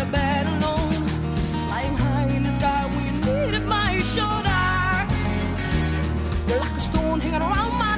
a bed alone. Flying high in the sky when you needed my shoulder. You're like a stone hanging around my